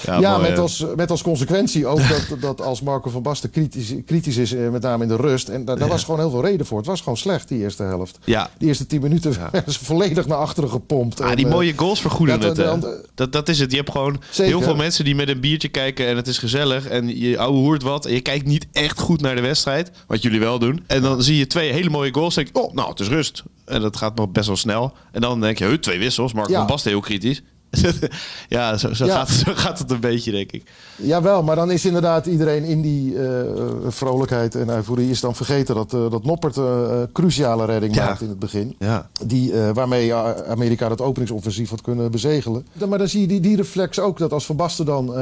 ja, Ja, mooi, met als, met als consequentie ook dat, dat als Marco van Basten kritisch, kritisch is, met name in de rust. En daar, daar was gewoon heel veel reden voor. Het was gewoon slecht, die eerste helft. Ja. Die eerste tien minuten werden ze volledig naar achteren gepompt. Ah, En, die eh, mooie goals vergoeden ja, het. hè. dan- Dat, dat is het. Je hebt gewoon Zeker. heel veel mensen die met een biertje kijken en het is gezellig. En je ouwe hoort wat. En je kijkt niet echt goed naar de wedstrijd. Wat jullie wel doen. En dan zie je twee hele mooie goals. En denk oh, nou, het is rust. En dat gaat nog best wel snel. En dan denk je, twee wissels. Mark Ja. van Basten heel kritisch. ja, zo, zo, Ja. Gaat, zo gaat het een beetje, denk ik. Jawel, maar dan is inderdaad iedereen in die eh, vrolijkheid en euforie is dan vergeten dat, eh, dat Noppert eh, eh, cruciale redding Ja. maakt in het begin. Ja. Die, waarmee Amerika het openingsoffensief had kunnen bezegelen. Maar dan zie je die, die reflex ook dat als Van Basten dan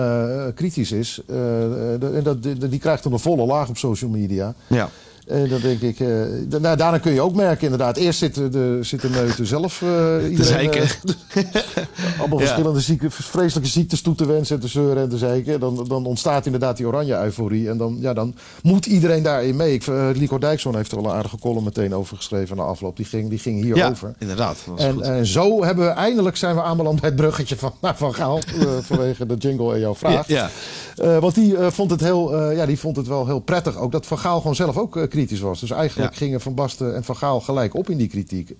kritisch is, en dat, die, die krijgt dan een volle laag op social media. Ja. En dan denk ik, eh, da- nou, daarna kun je ook merken inderdaad. Eerst zitten de, zitten Meuten zelf eh iedereen, zeiken. eh, allemaal Ja. verschillende zieke, vreselijke ziektes toe te wensen en te zeuren en te zeiken. Dan, dan ontstaat inderdaad die oranje euforie. En dan, ja, dan moet iedereen daarin mee. Ik, eh, Lico Dijkson heeft er wel een aardige column meteen over geschreven na afloop. Die ging, die ging Ja, hierover. inderdaad. Dat is En, goed. en zo hebben we eindelijk zijn we aanbeland bij het bruggetje van, van Gaal. eh, vanwege de jingle en jouw vraag. Ja, Eh, want die, eh, vond het heel, eh, ja, die vond het wel heel prettig ook dat Van Gaal gewoon zelf ook eh, kritisch was. Dus eigenlijk Ja. gingen Van Basten en Van Gaal gelijk op in die kritiek.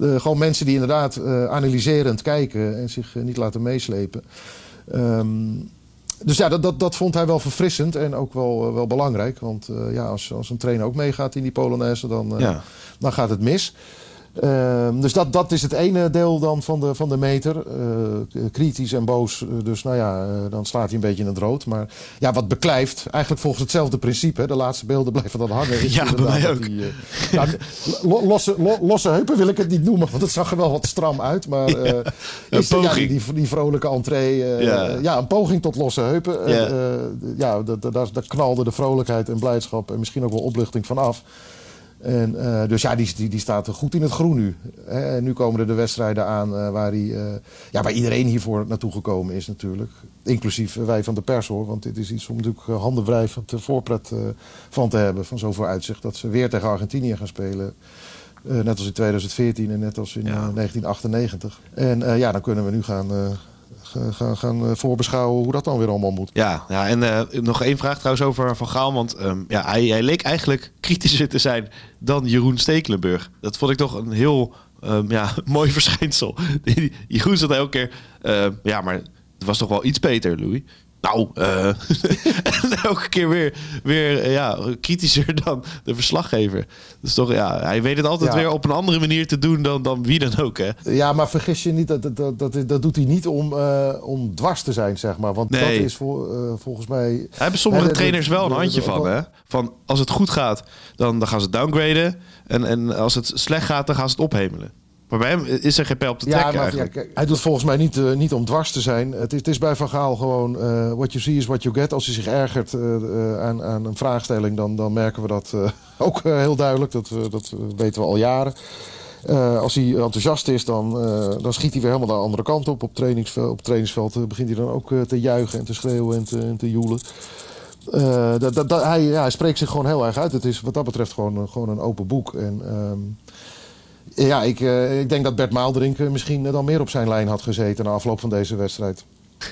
Gewoon mensen die inderdaad eh, analyserend kijken en zich eh, niet laten meeslepen. Ehm, dus ja, dat, dat, dat vond hij wel verfrissend en ook wel, eh, wel belangrijk. Want ja, als, als een trainer ook meegaat in die Polonaise, dan, Ja. dan gaat het mis. Ehm, dus dat, dat is het ene deel dan van de, van de meter. Eh, kritisch en boos. eh, Dus nou ja, eh, dan slaat hij een beetje in het rood. Maar ja, wat beklijft, eigenlijk volgens hetzelfde principe. hè, De laatste beelden blijven dan hangen. is Ja, bij mij ook. die, ja, lo- losse, lo- losse heupen wil ik het niet noemen, want het zag er wel wat stram uit. Maar is de- ja, poging. die, die vrolijke entree. Ja. ja. een poging tot losse heupen. Ja. ja, da- da- daar, daar knalde de vrolijkheid en blijdschap en misschien ook wel opluchting van af. En, eh, dus ja, die, die, die staat goed in het groen nu. Hè. En nu komen er de wedstrijden aan eh, waar, hij, eh, ja, waar iedereen hiervoor naartoe gekomen is natuurlijk. Inclusief wij van de pers hoor. Want dit is iets om natuurlijk handenwrijvend de voorpret van te hebben. Van zoveel uitzicht dat ze weer tegen Argentinië gaan spelen. Net als in 2014 en net als in Ja. eh, 1998. En ja, dan kunnen we nu gaan, ga- gaan, gaan eh, voorbeschouwen hoe dat dan weer allemaal moet. Ja, ja en eh, nog één vraag trouwens over Van Gaal. Want ehm, ja, hij, hij leek eigenlijk kritischer te zijn dan Jeroen Stekelenburg. Dat vond ik toch een heel ehm, ja, mooi verschijnsel. Jeroen zat elke keer... ehm, ja, maar het was toch wel iets beter, Louis? Nou, en elke keer weer, weer eh, ja, kritischer dan de verslaggever. Dus toch, ja, hij weet het altijd Ja. weer op een andere manier te doen dan, dan wie dan ook, hè? Ja, maar vergis je niet, dat, dat, dat, dat, doet hij niet om, eh, om dwars te zijn, zeg maar. Want Nee. dat is voor, volgens mij... Daar hebben sommige trainers wel een handje van, hè? Van als het goed gaat, dan, dan gaan ze downgraden. En, en als het slecht gaat, dan gaan ze het ophemelen. Maar bij hem is er geen pijl op te Ja, maar eigenlijk. hij doet volgens mij niet, eh, niet om dwars te zijn. Het is, het is bij Van Gaal gewoon eh what you see is what you get. Als hij zich ergert eh, aan, aan een vraagstelling, dan, dan merken we dat ook heel duidelijk. Dat, dat weten we al jaren. Als hij enthousiast is, dan, dan schiet hij weer helemaal de andere kant op. Op, trainingsveld, op trainingsveld begint hij dan ook te juichen en te schreeuwen en te, en te joelen. Dat, dat, dat- hij, ja, hij spreekt zich gewoon heel erg uit. Het is wat dat betreft gewoon, een- gewoon een open boek. En, ehm, ja, ik, eh, ik denk dat Bert Maaldrink eh, misschien dan meer op zijn lijn had gezeten na afloop van deze wedstrijd.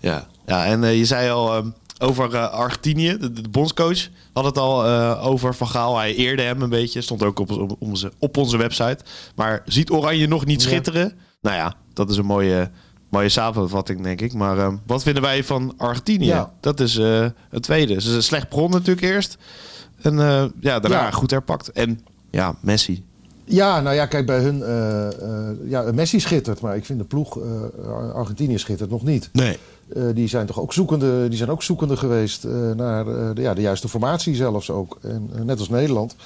Ja, ja en eh, je zei al ehm, over Argentinië, de, de bondscoach had het al over Van Gaal. Hij eerde hem een beetje, stond ook op, op, onze, op onze website. Maar ziet Oranje nog niet Ja. schitteren? Nou ja, dat is een mooie, mooie samenvatting, denk ik. Maar ehm, wat vinden wij van Argentinië? Ja. Dat is eh, het tweede. Ze is een slecht bron natuurlijk eerst. En ja, daarna Ja. goed herpakt. En ja, Messi. Ja, nou ja, kijk, bij hun... eh, eh, ja, Messi schittert, maar ik vind de ploeg eh, Argentinië schittert nog niet. Nee. Die zijn toch ook zoekende, die zijn ook zoekende geweest naar de, ja, de juiste formatie zelfs ook. En, net als Nederland.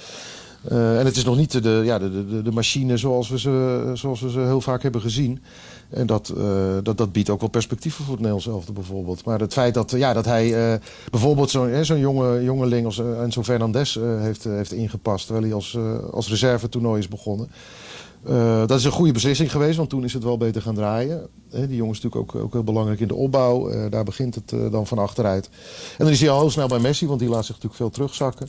En het is nog niet de, ja, de, de, de machine zoals we, ze, zoals we ze heel vaak hebben gezien. En dat, eh, dat, dat biedt ook wel perspectieven voor het Nederlands bijvoorbeeld. Maar het feit dat, ja, dat hij eh, bijvoorbeeld zo'n zo'n jonge, jongeling als uh, Enzo Fernandez eh, heeft, eh, heeft ingepast... terwijl hij als, eh, als reservetoernooi is begonnen. Eh, dat is een goede beslissing geweest, want toen is het wel beter gaan draaien. Die jongen is natuurlijk ook, ook heel belangrijk in de opbouw. Eh, daar begint het eh, dan van achteruit. En dan is hij al heel snel bij Messi, want die laat zich natuurlijk veel terugzakken.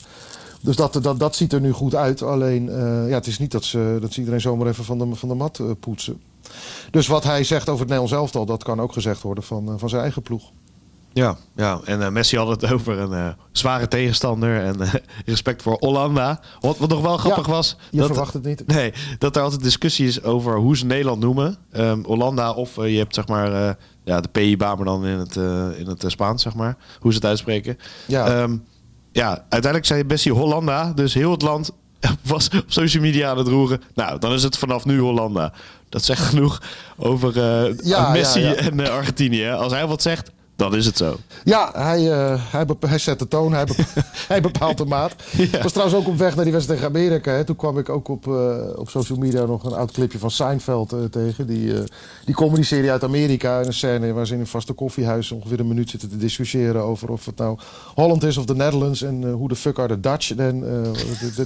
Dus dat, dat, dat ziet er nu goed uit. Alleen, eh, ja, het is niet dat ze, dat ze iedereen zomaar even van de, van de mat eh, poetsen. Dus wat hij zegt over het Nederlands elftal, dat kan ook gezegd worden van, eh, van zijn eigen ploeg. Ja, ja. en eh, Messi had het over een eh, zware tegenstander en respect voor Hollanda. Wat, wat nog wel grappig Ja, was... Je verwacht het niet. Nee, dat er altijd discussie is over hoe ze Nederland noemen. Ehm, Hollanda of je hebt zeg maar ja, de PIBA, maar dan in het, in het Spaans, zeg maar. Hoe ze het uitspreken. Ja. Ehm, ja, uiteindelijk zei Messi Hollanda. Dus heel het land was op social media aan het roeren. Nou, dan is het vanaf nu Hollanda. Dat zegt genoeg over eh, Ja, Messi ja, ja. en eh, Argentinië. Als hij wat zegt, dan is het zo. Ja, hij, eh, hij, hij zet de toon, hij, bepa- hij bepaalt de maat. Ik was trouwens ook op weg naar die wedstrijd tegen Amerika. Hè. Toen kwam ik ook op, eh, op social media nog een oud clipje van Seinfeld eh, tegen. Die, die comedy-serie uit Amerika. Een scène waar ze in een vaste koffiehuis ongeveer een minuut zitten te discussiëren over of het nou Holland is of de Netherlands. En hoe de fuck are the Dutch. En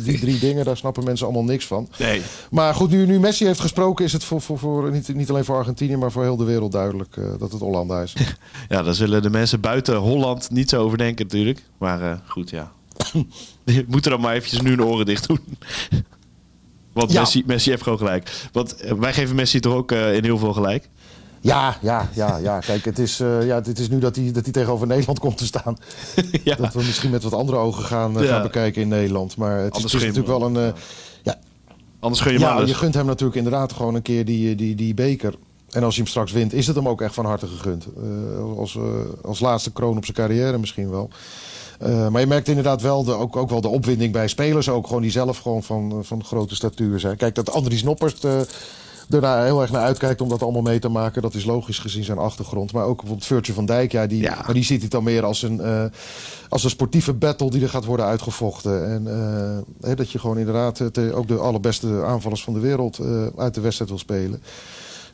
die drie dingen, daar snappen mensen allemaal niks van. Nee. Maar goed, nu, nu Messi heeft gesproken, is het voor, voor, voor, niet, niet alleen voor Argentinië, maar voor heel de wereld duidelijk dat het Hollanda is. Ja, daar zullen de mensen buiten Holland niet zo over denken natuurlijk. Maar eh, goed, ja. Moeten dan maar eventjes nu hun oren dicht doen. Want Ja. Messi, Messi heeft gewoon gelijk. Want eh, wij geven Messi toch ook eh, in heel veel gelijk. Ja, ja, ja, ja. Kijk, het is, ja, het is nu dat hij, dat hij tegenover Nederland komt te staan. ja. Dat we misschien met wat andere ogen gaan, Ja. gaan bekijken in Nederland. Maar het is, het natuurlijk wel een... ja, Anders gun je ja, alles. je gunt hem natuurlijk inderdaad gewoon een keer die, die, die beker. En als hij hem straks wint, is het hem ook echt van harte gegund. Eh, als, eh, als laatste kroon op zijn carrière misschien wel. Eh, maar je merkt inderdaad wel de, ook, ook wel de opwinding bij spelers. Ook gewoon die zelf gewoon van, van grote statuur zijn. Kijk, dat Andries Noppert eh er daar heel erg naar uitkijkt om dat allemaal mee te maken. Dat is logisch gezien zijn achtergrond. Maar ook bijvoorbeeld Virtue van Dijk. Ja, die, Ja. Maar die ziet hij dan meer als een, als een sportieve battle die er gaat worden uitgevochten. En hè, dat je gewoon inderdaad te- ook de allerbeste aanvallers van de wereld uit de wedstrijd wil spelen.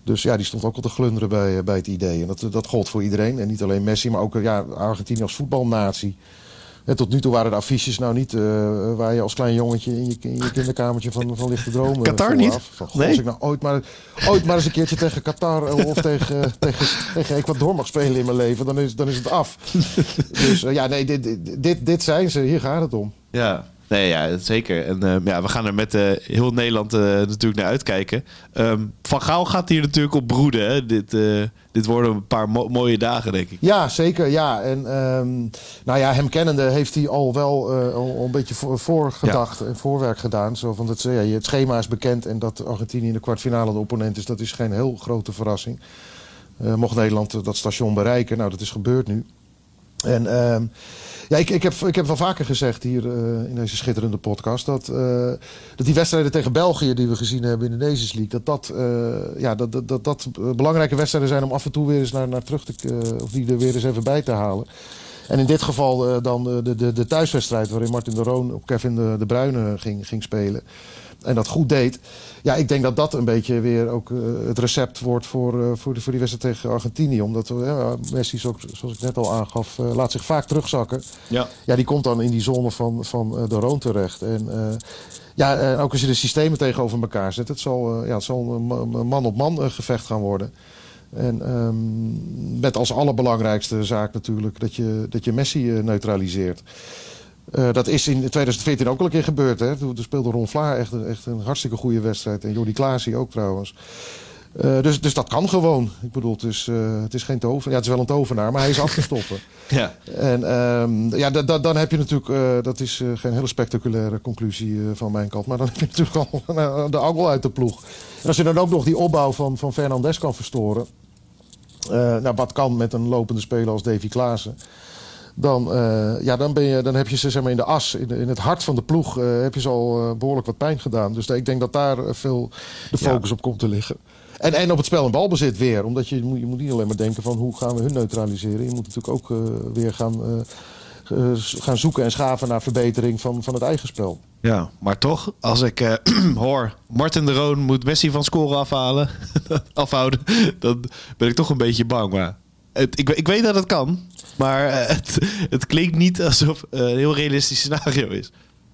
Dus ja, die stond ook al te glunderen bij, eh, bij het idee. En dat, dat gold voor iedereen. En niet alleen Messi, maar ook eh, ja, Argentinië als voetbalnatie. En tot nu toe waren de affiches nou niet eh, waar je als klein jongetje in je, in je kinderkamertje van, van ligt te dromen. Qatar niet? Van, goh, Nee? Als ik nou ooit maar, ooit maar eens een keertje tegen Qatar of tegen, tegen, tegen Ecuador mag spelen in mijn leven, dan is, dan is het af. dus ja, nee, dit, dit, dit, dit zijn ze. Hier gaat het om. Ja, nee, ja, zeker. En eh, ja, we gaan er met eh, heel Nederland eh, natuurlijk naar uitkijken. Ehm, Van Gaal gaat hier natuurlijk op broeden. Hè? Dit, eh, dit worden een paar mo- mooie dagen, denk ik. Ja, zeker. Ja. En ehm, nou ja, hem kennende heeft hij al wel al, een beetje voor, voorgedacht en voorwerk gedaan. Zo van het, ja, het schema is bekend en dat Argentinië in de kwartfinale de opponent is, dat is geen heel grote verrassing. Mocht Nederland dat station bereiken, nou dat is gebeurd nu. En ehm, ja, ik, ik, heb, ik heb wel vaker gezegd hier eh, in deze schitterende podcast dat, eh, dat die wedstrijden tegen België die we gezien hebben in de Nations League, dat dat, eh, ja, dat, dat, dat, belangrijke wedstrijden zijn om af en toe weer eens naar, naar terug te, of die er weer eens even bij te halen. En in dit geval dan de, de, de, de thuiswedstrijd waarin Martin de Roon op Kevin de, de Bruyne ging, ging spelen. En dat goed deed. Ja, ik denk dat dat een beetje weer ook eh, het recept wordt voor, eh, voor, de, voor die wedstrijd tegen Argentinië. Omdat eh, Messi, zo- zoals ik net al aangaf, laat zich vaak terugzakken. Ja. Ja, die komt dan in die zone van, van de Roon terecht. En ja, ook als je de systemen tegenover elkaar zet, het zal, ja, het zal een ma- een man-op-man gevecht gaan worden. En ehm, met als allerbelangrijkste zaak natuurlijk dat je, dat je Messi neutraliseert. Eh, dat is in 2014 ook al een keer gebeurd. Hè? Toen, speelde Ron Vlaar echt, een- echt een hartstikke goede wedstrijd. En Jordi Klaasie ook trouwens. Eh, dus, dus dat kan gewoon. Ik bedoel, het is, eh, het is geen tovenaar. Ja, het is wel een tovenaar, maar hij is af te stoppen. Ja. En ehm, ja, da- da- dan heb je natuurlijk, dat is geen hele spectaculaire conclusie van mijn kant, maar dan heb je natuurlijk al de angel uit de ploeg. En als je dan ook nog die opbouw van, van Fernandes kan verstoren, nou, wat kan met een lopende speler als Davy Klaassen, dan, eh, ja, dan, ben je, dan heb je ze zeg maar, in de as, in, de- in het hart van de ploeg, eh, heb je ze al eh, behoorlijk wat pijn gedaan. Dus ik denk dat daar veel de focus op komt te liggen. En, en op het spel en balbezit weer. Omdat je, je moet- niet alleen maar denken van hoe gaan we hun neutraliseren. Je moet natuurlijk ook weer gaan, gaan zoeken en schaven naar verbetering van, van het eigen spel. Ja, maar toch, als ik hoor, Martin de Roon moet Messi van scoren afhalen, afhouden, dan ben ik toch een beetje bang. Maar het, ik, ik weet dat het kan, maar eh, het, het klinkt niet alsof een heel realistisch scenario is.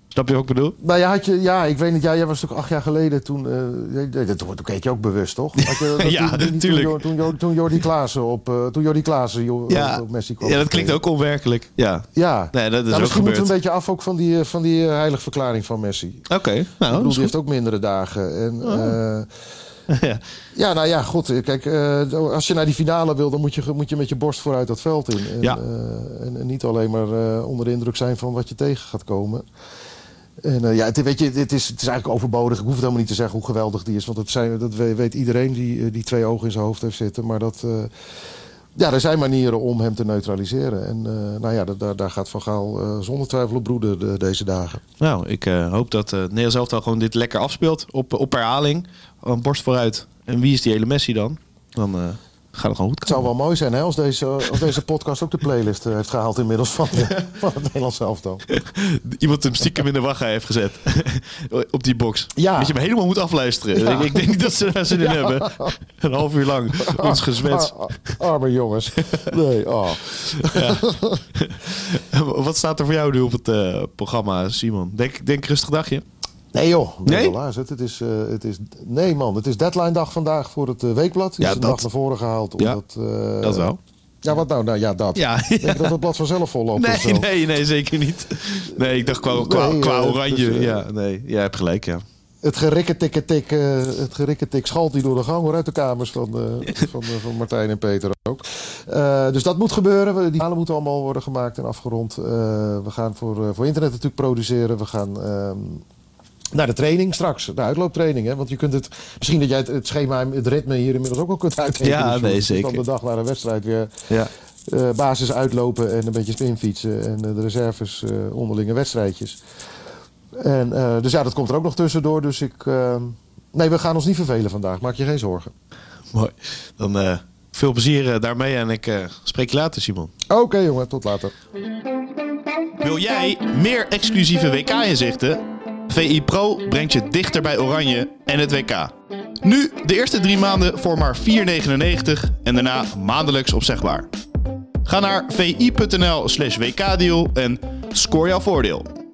Snap je wat ik bedoel? Nou ja, had je, ja, ik weet niet. Ja, jij was toch acht jaar geleden toen. eh, dat, dat keek je ook bewust, toch? Had je, dat- Ja, toen- toen- natuurlijk. Toen, toen, toen Jordi Klaassen op, eh, toen Jordi Klaassen jo- Ja, op Messi kwam. ja dat klinkt ook onwerkelijk. Ja, Ja, Nee, dat is Nou, ook misschien moeten we een beetje af ook van die, van die heilige verklaring van Messi. oké. ik Nou, bedoel, die heeft ook mindere dagen. En, eh, Ja. ja, nou ja, goed. Kijk, eh, als je naar die finale wil, dan moet je, moet je met je borst vooruit dat veld in. En, Ja. eh, en, en niet alleen maar eh, onder de indruk zijn van wat je tegen gaat komen. En ja, het, weet je, het, is, het is eigenlijk overbodig. Ik hoef het helemaal niet te zeggen hoe geweldig die is. Want dat, zijn, dat we- weet iedereen die, die twee ogen in zijn hoofd heeft zitten. Maar dat, ja, er zijn manieren om hem te neutraliseren. En eh, nou ja, da- daar, daar gaat Van Gaal eh, zonder twijfel op broeden de- deze dagen. Nou, ik eh, hoop dat uh, Nederlands elftal gewoon dit lekker afspeelt op, op herhaling. Een borst vooruit. En wie is die hele Messi dan? Dan gaat het gewoon goed Het zou wel mooi zijn hè, als, deze, als deze podcast ook de playlist eh, heeft gehaald inmiddels van, van het Nederlands elftal. Iemand hem stiekem in de wachtrij heeft gezet. op die box. Ja. Dat je hem helemaal moet afluisteren. Ja. Ik, ik denk niet dat ze daar zin in Ja. hebben. Een half uur lang. Ons gezwets. Arme jongens. Nee, oh. Wat staat er voor jou nu op het eh, programma, Simon? Denk, denk rustig dagje. Nee joh, Nee? het, is, eh, het is, nee man, het is deadline dag vandaag voor het eh, weekblad. Ja, is een dat- dag naar voren gehaald. Ja, Omdat, eh, Dat wel. Ja, wat nou? Nou ja, dat. Ja. Denk dat het blad vanzelf vol loopt of zo? Nee, nee, nee, zeker niet. Nee, ik dacht qua, qua, Nee, qua oranje. dus, ja, nee, jij hebt gelijk, ja. Het gerikketikketik, het gerikketik schalt die door de gang hoor, uit de kamers van, van, van Martijn en Peter ook. Dus dat moet gebeuren. Die halen moeten allemaal worden gemaakt en afgerond. We gaan voor, voor internet natuurlijk produceren. We gaan ehm, naar de training straks, de uitlooptraining. Hè? Want je kunt het, misschien dat jij het, het schema, het ritme hier inmiddels ook wel kunt uitrekenen. Ja, Dus nee, zeker. Dan de dag naar een wedstrijd weer ja. eh, basis uitlopen en een beetje spinfietsen. En eh, de reserves eh, onderlinge wedstrijdjes. En, dus ja, dat komt er ook nog tussendoor. Dus ik... nee, we gaan ons niet vervelen vandaag. Maak je geen zorgen. Mooi. Dan veel plezier daarmee en ik spreek je later, Simon. Oké jongen, tot later. Wil jij meer exclusieve WK-inzichten? VI Pro brengt je dichter bij Oranje en het WK. Nu de eerste drie maanden voor maar 4,99 en daarna maandelijks opzegbaar. Ga naar vi.nl slash wkdeal en scoor jouw voordeel.